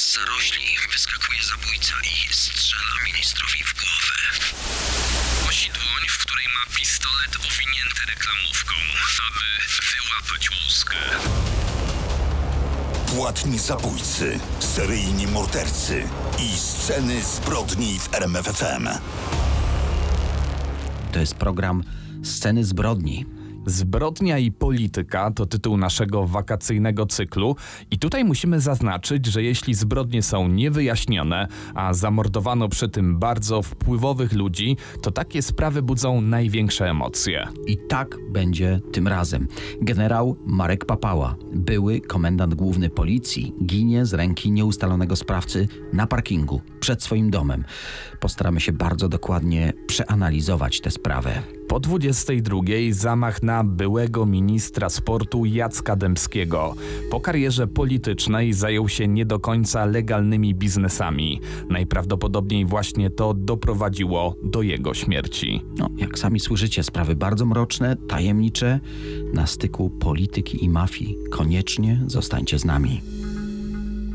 z zarośli wyskakuje zabójca i strzela ministrowi w głowę. Nosi dłoń, w której ma pistolet owinięty reklamówką, aby wyłapać łuskę. Płatni zabójcy, seryjni mordercy i sceny zbrodni w RMFFM. To jest program Sceny zbrodni. Zbrodnia i polityka to tytuł naszego wakacyjnego cyklu i tutaj musimy zaznaczyć, że jeśli zbrodnie są niewyjaśnione, a zamordowano przy tym bardzo wpływowych ludzi, to takie sprawy budzą największe emocje. I tak będzie tym razem. Generał Marek Papała, były komendant główny policji, ginie z ręki nieustalonego sprawcy na parkingu przed swoim domem. Postaramy się bardzo dokładnie przeanalizować tę sprawę. Po 22 zamach na byłego ministra sportu Jacka Dębskiego. Po karierze politycznej zajął się nie do końca legalnymi biznesami. Najprawdopodobniej właśnie to doprowadziło do jego śmierci. No, jak sami słyszycie, sprawy bardzo mroczne, tajemnicze, na styku polityki i mafii. Koniecznie zostańcie z nami.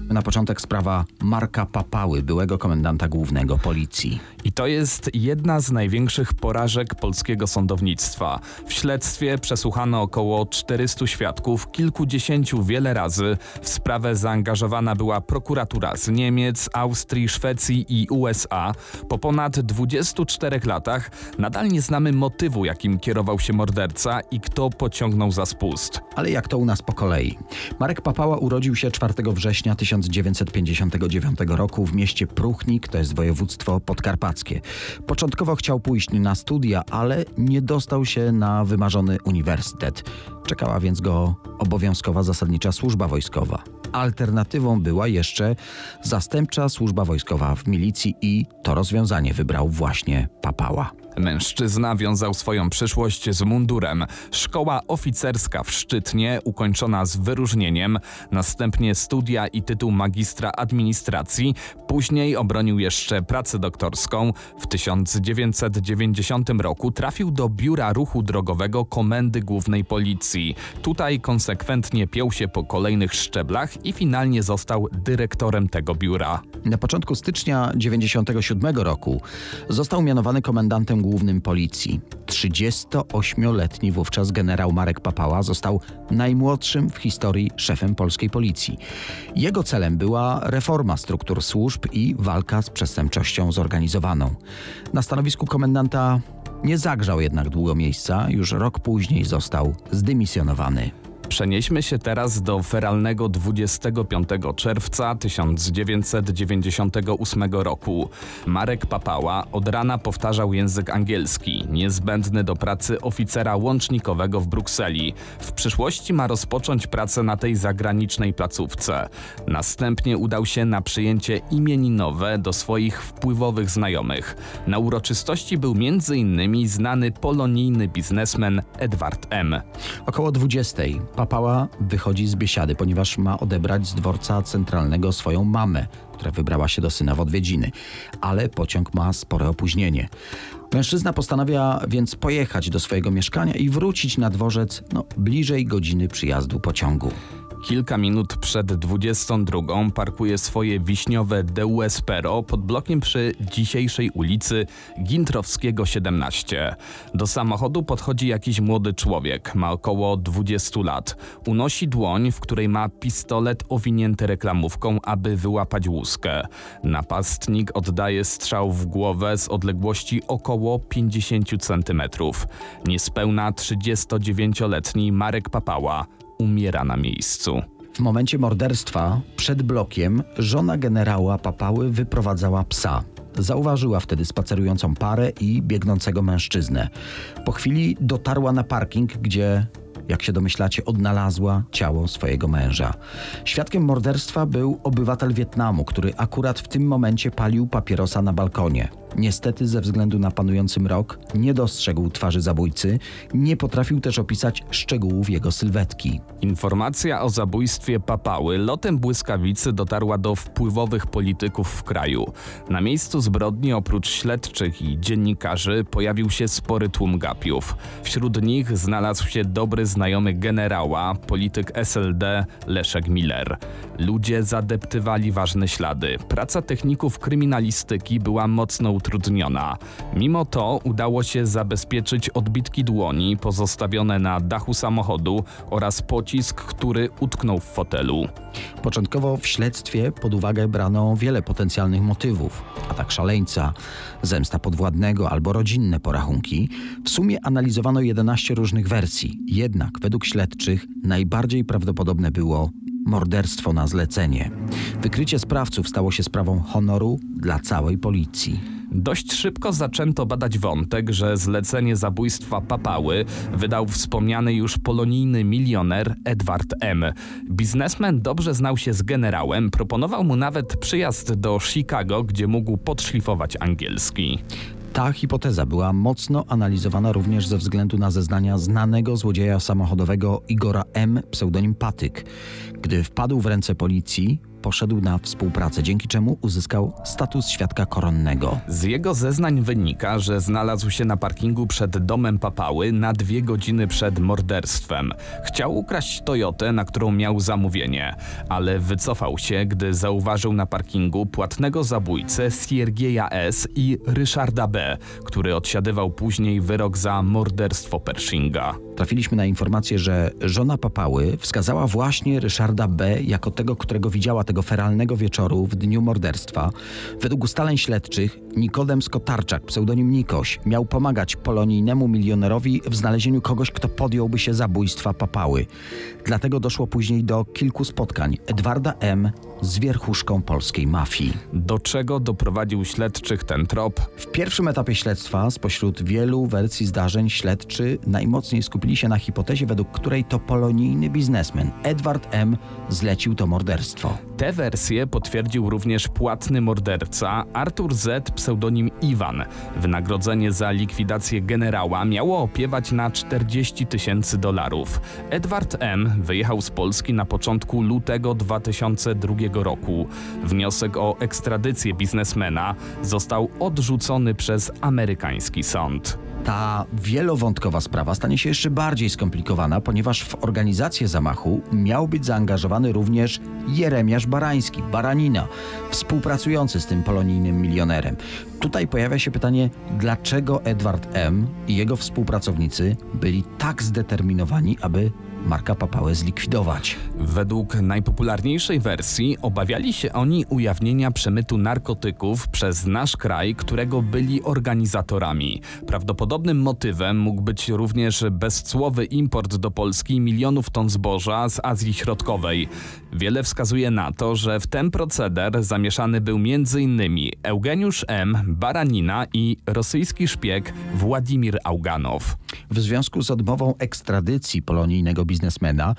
Na początek sprawa Marka Papały, byłego komendanta głównego policji. I to jest jedna z największych porażek polskiego sądownictwa. W śledztwie przesłuchano około 400 świadków, kilkudziesięciu wiele razy. W sprawę zaangażowana była prokuratura z Niemiec, Austrii, Szwecji i USA. Po ponad 24 latach nadal nie znamy motywu, jakim kierował się morderca i kto pociągnął za spust. Ale jak to u nas po kolei? Marek Papała urodził się 4 września 1959 roku w mieście Pruchnik, to jest województwo podkarpackie. Początkowo chciał pójść na studia, ale nie dostał się na wymarzony uniwersytet. Czekała więc go obowiązkowa zasadnicza służba wojskowa. Alternatywą była jeszcze zastępcza służba wojskowa w milicji i to rozwiązanie wybrał właśnie Papała. Mężczyzna wiązał swoją przyszłość z mundurem. Szkoła oficerska w Szczytnie, ukończona z wyróżnieniem, następnie studia i tytuł magistra administracji, później obronił jeszcze pracę doktorską. W 1990 roku trafił do Biura Ruchu Drogowego Komendy Głównej Policji. Tutaj konsekwentnie piął się po kolejnych szczeblach i finalnie został dyrektorem tego biura. Na początku stycznia 1997 roku został mianowany komendantem głównym policji. 38-letni wówczas generał Marek Papała został najmłodszym w historii szefem polskiej policji. Jego celem była reforma struktur służb i walka z przestępczością zorganizowaną. Na stanowisku komendanta nie zagrzał jednak długo miejsca, już rok później został zdymisjonowany. Przenieśmy się teraz do feralnego 25 czerwca 1998 roku. Marek Papała od rana powtarzał język angielski, niezbędny do pracy oficera łącznikowego w Brukseli. W przyszłości ma rozpocząć pracę na tej zagranicznej placówce. Następnie udał się na przyjęcie imieninowe do swoich wpływowych znajomych. Na uroczystości był m.in. znany polonijny biznesmen Edward M. Około 20 Papała wychodzi z biesiady, ponieważ ma odebrać z dworca centralnego swoją mamę, która wybrała się do syna w odwiedziny. Ale pociąg ma spore opóźnienie. Mężczyzna postanawia więc pojechać do swojego mieszkania i wrócić na dworzec no, bliżej godziny przyjazdu pociągu. Kilka minut przed 22 parkuje swoje wiśniowe DU Espero pod blokiem przy dzisiejszej ulicy Gintrowskiego 17. Do samochodu podchodzi jakiś młody człowiek, ma około 20 lat. Unosi dłoń, w której ma pistolet owinięty reklamówką, aby wyłapać łuskę. Napastnik oddaje strzał w głowę z odległości około 50 cm. Niespełna 39-letni Marek Papała umiera na miejscu. W momencie morderstwa przed blokiem żona generała Papały wyprowadzała psa. Zauważyła wtedy spacerującą parę i biegnącego mężczyznę. Po chwili dotarła na parking, gdzie, jak się domyślacie, odnalazła ciało swojego męża. Świadkiem morderstwa był obywatel Wietnamu, który akurat w tym momencie palił papierosa na balkonie. Niestety, ze względu na panujący mrok, nie dostrzegł twarzy zabójcy, nie potrafił też opisać szczegółów jego sylwetki. Informacja o zabójstwie papały lotem błyskawicy dotarła do wpływowych polityków w kraju. Na miejscu zbrodni oprócz śledczych i dziennikarzy pojawił się spory tłum gapiów. Wśród nich znalazł się dobry znajomy generała, polityk SLD Leszek Miller. Ludzie zadeptywali ważne ślady. Praca techników kryminalistyki była mocno utrudniona. Mimo to udało się zabezpieczyć odbitki dłoni pozostawione na dachu samochodu oraz pocisk, który utknął w fotelu. Początkowo w śledztwie pod uwagę brano wiele potencjalnych motywów: atak szaleńca, zemsta podwładnego albo rodzinne porachunki. W sumie analizowano 11 różnych wersji, jednak według śledczych najbardziej prawdopodobne było morderstwo na zlecenie. Wykrycie sprawców stało się sprawą honoru dla całej policji. Dość szybko zaczęto badać wątek, że zlecenie zabójstwa papały wydał wspomniany już polonijny milioner Edward M. Biznesmen dobrze znał się z generałem, proponował mu nawet przyjazd do Chicago, gdzie mógł podszlifować angielski. Ta hipoteza była mocno analizowana również ze względu na zeznania znanego złodzieja samochodowego Igora M., pseudonim Patyk. Gdy wpadł w ręce policji, poszedł na współpracę, dzięki czemu uzyskał status świadka koronnego. Z jego zeznań wynika, że znalazł się na parkingu przed domem papały na dwie godziny przed morderstwem. Chciał ukraść Toyotę, na którą miał zamówienie, ale wycofał się, gdy zauważył na parkingu płatnego zabójcę Siergieja S. i Ryszarda B., który odsiadywał później wyrok za morderstwo Pershinga. Trafiliśmy na informację, że żona papały wskazała właśnie Ryszarda B. jako tego, którego widziała tego feralnego wieczoru w dniu morderstwa. Według ustaleń śledczych Nikodem Skotarczak, pseudonim Nikoś, miał pomagać polonijnemu milionerowi w znalezieniu kogoś, kto podjąłby się zabójstwa papały. Dlatego doszło później do kilku spotkań Edwarda M. z wierchuszką polskiej mafii. Do czego doprowadził śledczych ten trop? W pierwszym etapie śledztwa, spośród wielu wersji zdarzeń, śledczy najmocniej skupili się na hipotezie, według której to polonijny biznesmen Edward M. zlecił to morderstwo. Tę wersję potwierdził również płatny morderca Artur Z. pseudonim Iwan. Wynagrodzenie za likwidację generała miało opiewać na 40 tysięcy dolarów. Edward M. wyjechał z Polski na początku lutego 2002 roku. Wniosek o ekstradycję biznesmena został odrzucony przez amerykański sąd. Ta wielowątkowa sprawa stanie się jeszcze bardziej skomplikowana, ponieważ w organizację zamachu miał być zaangażowany również Jeremiasz Barański, Baranina, współpracujący z tym polonijnym milionerem. Tutaj pojawia się pytanie, dlaczego Edward M. i jego współpracownicy byli tak zdeterminowani, aby Marka Papałę zlikwidować. Według najpopularniejszej wersji obawiali się oni ujawnienia przemytu narkotyków przez nasz kraj, którego byli organizatorami. Prawdopodobnym motywem mógł być również bezcłowy import do Polski milionów ton zboża z Azji Środkowej. Wiele wskazuje na to, że w ten proceder zamieszany był m.in. Eugeniusz M., Baranina i rosyjski szpieg Władimir Auganow. W związku z odmową ekstradycji polonijnego biznesmena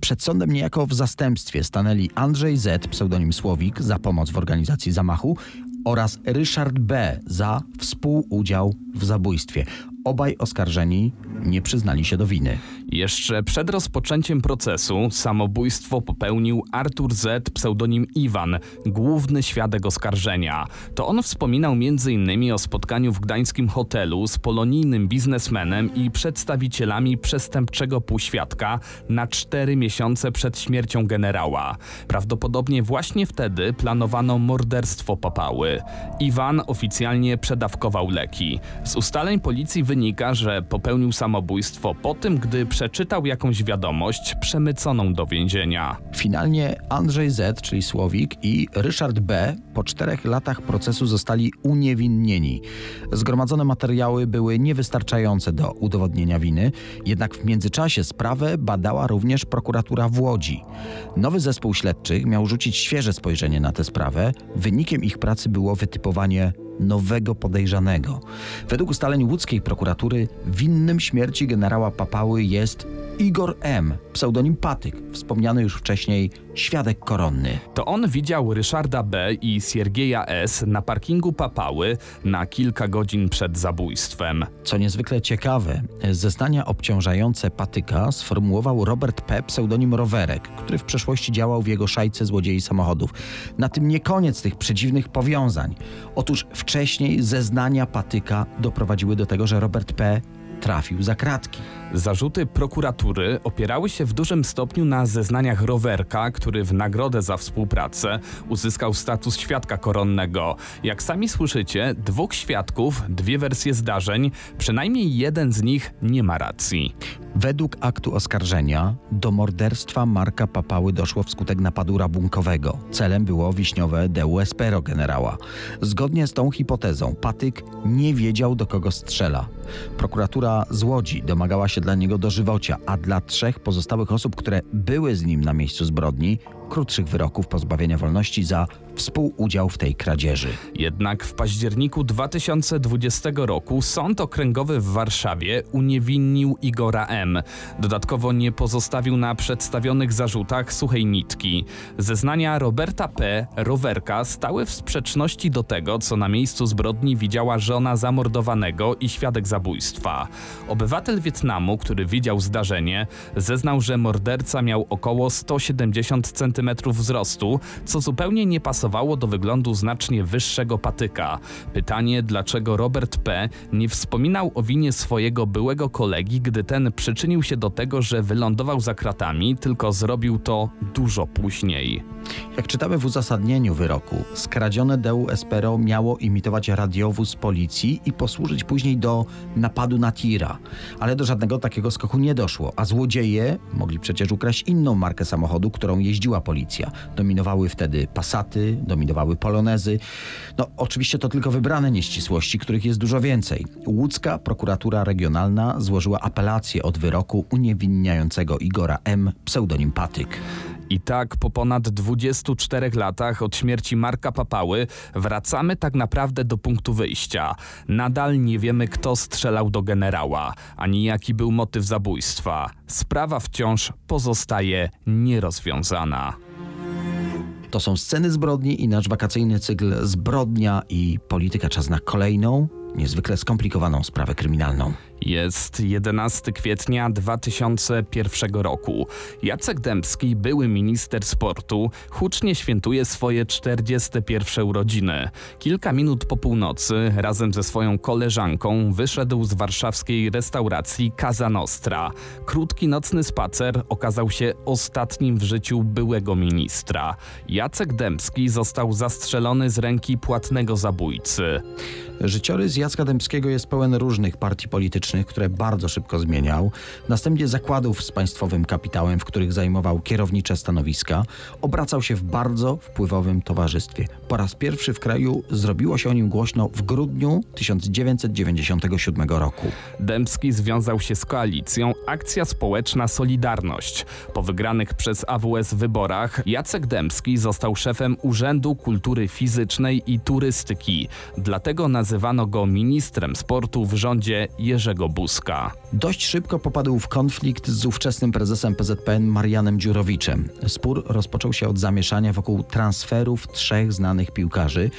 przed sądem niejako w zastępstwie stanęli Andrzej Z., pseudonim Słowik, za pomoc w organizacji zamachu oraz Ryszard B. za współudział w zabójstwie. Obaj oskarżeni nie przyznali się do winy. Jeszcze przed rozpoczęciem procesu samobójstwo popełnił Artur Z, pseudonim Iwan, główny świadek oskarżenia. To on wspominał m.in. o spotkaniu w gdańskim hotelu z polonijnym biznesmenem i przedstawicielami przestępczego półświadka na cztery miesiące przed śmiercią generała. Prawdopodobnie właśnie wtedy planowano morderstwo papały. Iwan oficjalnie przedawkował leki. Z ustaleń policji wynika, że popełnił samobójstwo po tym, gdy przeczytał jakąś wiadomość przemyconą do więzienia. Finalnie Andrzej Z., czyli Słowik, i Ryszard B. po czterech latach procesu zostali uniewinnieni. Zgromadzone materiały były niewystarczające do udowodnienia winy, jednak w międzyczasie sprawę badała również prokuratura w Łodzi. Nowy zespół śledczych miał rzucić świeże spojrzenie na tę sprawę. Wynikiem ich pracy było wytypowanie nowego podejrzanego. Według ustaleń łódzkiej prokuratury winnym śmierci generała Papały jest Igor M., pseudonim Patyk, wspomniany już wcześniej świadek koronny. To on widział Ryszarda B. i Siergieja S. na parkingu Papały na kilka godzin przed zabójstwem. Co niezwykle ciekawe, zeznania obciążające Patyka sformułował Robert P., pseudonim Rowerek, który w przeszłości działał w jego szajce złodziei samochodów. Na tym nie koniec tych przedziwnych powiązań. Otóż wcześniej zeznania Patyka doprowadziły do tego, że Robert P trafił za kratki. Zarzuty prokuratury opierały się w dużym stopniu na zeznaniach rowerka, który w nagrodę za współpracę uzyskał status świadka koronnego. Jak sami słyszycie, dwóch świadków, dwie wersje zdarzeń, przynajmniej jeden z nich nie ma racji. Według aktu oskarżenia do morderstwa Marka Papały doszło wskutek napadu rabunkowego. Celem było wiśniowe Deu Espero generała. Zgodnie z tą hipotezą Patyk nie wiedział do kogo strzela. Prokuratura z Łodzi domagała się dla niego dożywocia, a dla trzech pozostałych osób, które były z nim na miejscu zbrodni, krótszych wyroków pozbawienia wolności za współudział w tej kradzieży. Jednak w październiku 2020 roku Sąd Okręgowy w Warszawie uniewinnił Igora M. Dodatkowo nie pozostawił na przedstawionych zarzutach suchej nitki. Zeznania Roberta P., rowerka, stały w sprzeczności do tego, co na miejscu zbrodni widziała żona zamordowanego i świadek zabójstwa. Obywatel Wietnamu, który widział zdarzenie, zeznał, że morderca miał około 170 cm wzrostu, co zupełnie nie pasowało do wyglądu znacznie wyższego patyka. Pytanie, dlaczego Robert P. nie wspominał o winie swojego byłego kolegi, gdy ten przyczynił się do tego, że wylądował za kratami, tylko zrobił to dużo później. Jak czytamy w uzasadnieniu wyroku, skradzione Deu Espero miało imitować radiowóz policji i posłużyć później do napadu na tira. Ale do żadnego takiego skoku nie doszło, a złodzieje mogli przecież ukraść inną markę samochodu, którą jeździła policja. Dominowały wtedy Passaty, dominowały Polonezy. No oczywiście to tylko wybrane nieścisłości, których jest dużo więcej. Łódzka prokuratura regionalna złożyła apelację od wyroku uniewinniającego Igora M., pseudonim Patyk. I tak po ponad 24 latach od śmierci Marka Papały wracamy tak naprawdę do punktu wyjścia. Nadal nie wiemy, kto strzelał do generała, ani jaki był motyw zabójstwa. Sprawa wciąż pozostaje nierozwiązana. To są sceny zbrodni i nasz wakacyjny cykl Zbrodnia i polityka. Czas na kolejną, niezwykle skomplikowaną sprawę kryminalną. Jest 11 kwietnia 2001 roku. Jacek Dębski, były minister sportu, hucznie świętuje swoje 41 urodziny. Kilka minut po północy razem ze swoją koleżanką wyszedł z warszawskiej restauracji Casa Nostra. Krótki nocny spacer okazał się ostatnim w życiu byłego ministra. Jacek Dębski został zastrzelony z ręki płatnego zabójcy. Życiorys Jacka Dębskiego jest pełen różnych partii politycznych, które bardzo szybko zmieniał. Następnie zakładów z państwowym kapitałem, w których zajmował kierownicze stanowiska. Obracał się w bardzo wpływowym towarzystwie. Po raz pierwszy w kraju zrobiło się o nim głośno w grudniu 1997 roku. Dębski związał się z koalicją Akcja Społeczna Solidarność. Po wygranych przez AWS wyborach Jacek Dębski został szefem Urzędu Kultury Fizycznej i Turystyki. Dlatego nazywano go ministrem sportu w rządzie Jerzego Buzka. Dość szybko popadł w konflikt z ówczesnym prezesem PZPN Marianem Dziurowiczem. Spór rozpoczął się od zamieszania wokół transferów trzech znanych piłkarzy,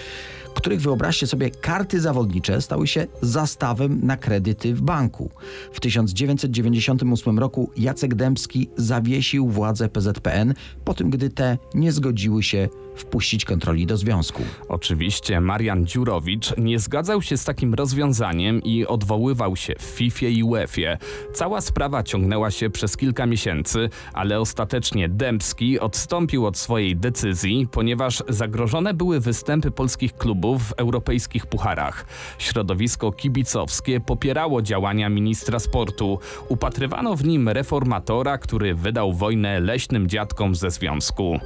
których wyobraźcie sobie karty zawodnicze stały się zastawem na kredyty w banku. W 1998 roku Jacek Dębski zawiesił władze PZPN po tym, gdy te nie zgodziły się wpuścić kontroli do związku. Oczywiście Marian Dziurowicz nie zgadzał się z takim rozwiązaniem i odwoływał się w FIFA i UEFA. Cała sprawa ciągnęła się przez kilka miesięcy, ale ostatecznie Dębski odstąpił od swojej decyzji, ponieważ zagrożone były występy polskich klubów w europejskich pucharach. Środowisko kibicowskie popierało działania ministra sportu. Upatrywano w nim reformatora, który wydał wojnę leśnym dziadkom ze związku.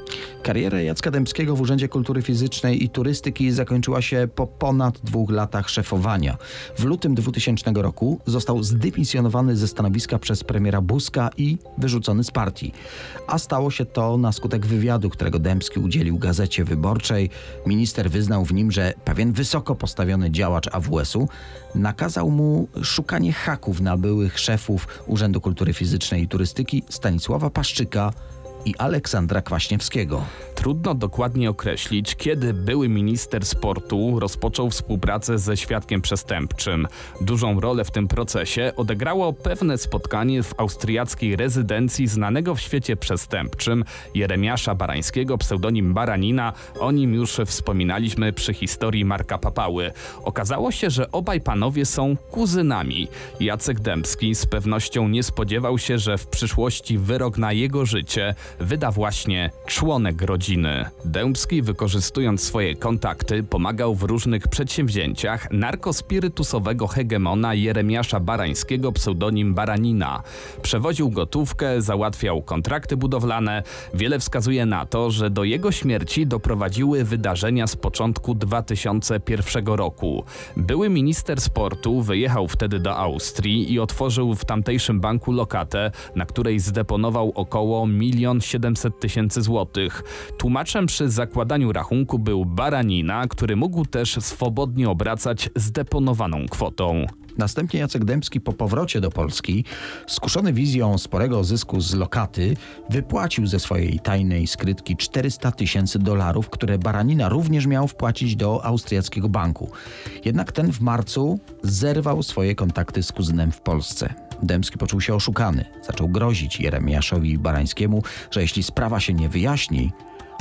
Karierę Jacka Dębskiego w Urzędzie Kultury Fizycznej i Turystyki zakończyła się po ponad dwóch latach szefowania. W lutym 2000 roku został zdymisjonowany ze stanowiska przez premiera Buzka i wyrzucony z partii. A stało się to na skutek wywiadu, którego Dębski udzielił Gazecie Wyborczej. Minister wyznał w nim, że pewien wysoko postawiony działacz AWS-u nakazał mu szukanie haków na byłych szefów Urzędu Kultury Fizycznej i Turystyki Stanisława Paszczyka i Aleksandra Kwaśniewskiego. Trudno dokładnie określić, kiedy były minister sportu rozpoczął współpracę ze świadkiem przestępczym. Dużą rolę w tym procesie odegrało pewne spotkanie w austriackiej rezydencji znanego w świecie przestępczym Jeremiasza Barańskiego, pseudonim Baranina. O nim już wspominaliśmy przy historii Marka Papały. Okazało się, że obaj panowie są kuzynami. Jacek Dębski z pewnością nie spodziewał się, że w przyszłości wyrok na jego życie wyda właśnie członek rodziny. Dębski, wykorzystując swoje kontakty, pomagał w różnych przedsięwzięciach narkospirytusowego hegemona Jeremiasza Barańskiego, pseudonim Baranina. Przewoził gotówkę, załatwiał kontrakty budowlane. Wiele wskazuje na to, że do jego śmierci doprowadziły wydarzenia z początku 2001 roku. Były minister sportu wyjechał wtedy do Austrii i otworzył w tamtejszym banku lokatę, na której zdeponował około 1 700 tysięcy złotych. Tłumaczem przy zakładaniu rachunku był Baranina, który mógł też swobodnie obracać zdeponowaną kwotą. Następnie Jacek Dębski po powrocie do Polski, skuszony wizją sporego zysku z lokaty, wypłacił ze swojej tajnej skrytki 400 tysięcy dolarów, które Baranina również miał wpłacić do austriackiego banku. Jednak ten w marcu zerwał swoje kontakty z kuzynem w Polsce. Dębski poczuł się oszukany. Zaczął grozić Jeremiaszowi Barańskiemu, że jeśli sprawa się nie wyjaśni,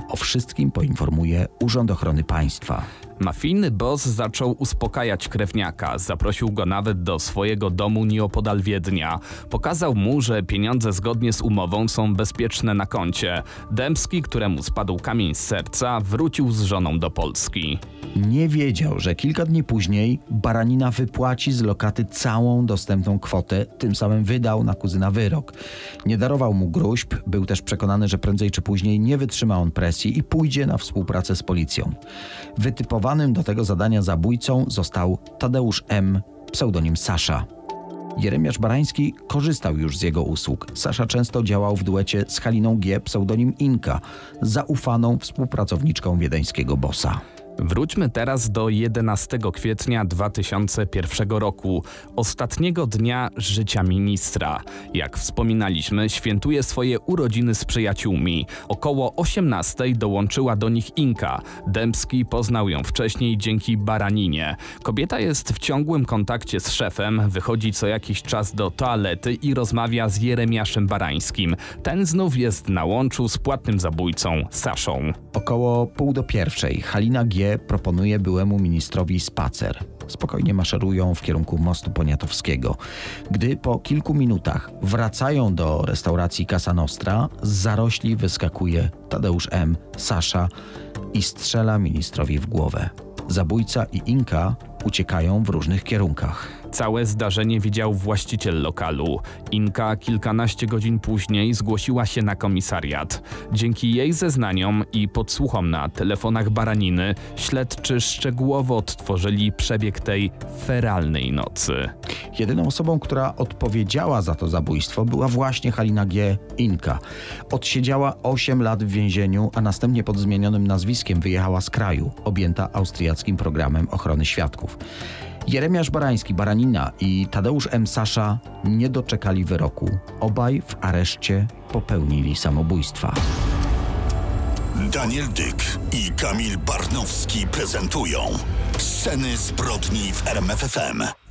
o wszystkim poinformuje Urząd Ochrony Państwa. Mafijny boss zaczął uspokajać krewniaka, zaprosił go nawet do swojego domu nieopodal Wiednia. Pokazał mu, że pieniądze zgodnie z umową są bezpieczne na koncie. Dębski, któremu spadł kamień z serca, wrócił z żoną do Polski. Nie wiedział, że kilka dni później Baranina wypłaci z lokaty całą dostępną kwotę, tym samym wydał na kuzyna wyrok. Nie darował mu gruźb, był też przekonany, że prędzej czy później nie wytrzyma on presji i pójdzie na współpracę z policją. Wytypowanym do tego zadania zabójcą został Tadeusz M., pseudonim Sasza. Jeremiasz Barański korzystał już z jego usług. Sasza często działał w duecie z Haliną G., pseudonim Inka, zaufaną współpracowniczką wiedeńskiego bossa. Wróćmy teraz do 11 kwietnia 2001 roku, ostatniego dnia życia ministra. Jak wspominaliśmy, świętuje swoje urodziny z przyjaciółmi. Około 18 dołączyła do nich Inka. Dębski poznał ją wcześniej dzięki Baraninie. Kobieta jest w ciągłym kontakcie z szefem, wychodzi co jakiś czas do toalety i rozmawia z Jeremiaszem Barańskim. Ten znów jest na łączu z płatnym zabójcą, Saszą. Około pół do pierwszej Halina Proponuje byłemu ministrowi spacer. Spokojnie maszerują w kierunku mostu poniatowskiego. Gdy po kilku minutach wracają do restauracji Casa Nostra, z zarośli wyskakuje Tadeusz M., Sasza i strzela ministrowi w głowę. Zabójca i Inka uciekają w różnych kierunkach. Całe zdarzenie widział właściciel lokalu. Inka kilkanaście godzin później zgłosiła się na komisariat. Dzięki jej zeznaniom i podsłuchom na telefonach Baraniny, śledczy szczegółowo odtworzyli przebieg tej feralnej nocy. Jedyną osobą, która odpowiedziała za to zabójstwo, była właśnie Halina G. Inka. Odsiedziała 8 lat w więzieniu, a następnie pod zmienionym nazwiskiem wyjechała z kraju, objęta austriackim programem ochrony świadków. Jeremiasz Barański, Baranina i Tadeusz M. Sasza nie doczekali wyroku. Obaj w areszcie popełnili samobójstwa. Daniel Dyk i Kamil Barnowski prezentują Sceny zbrodni w RMFFM.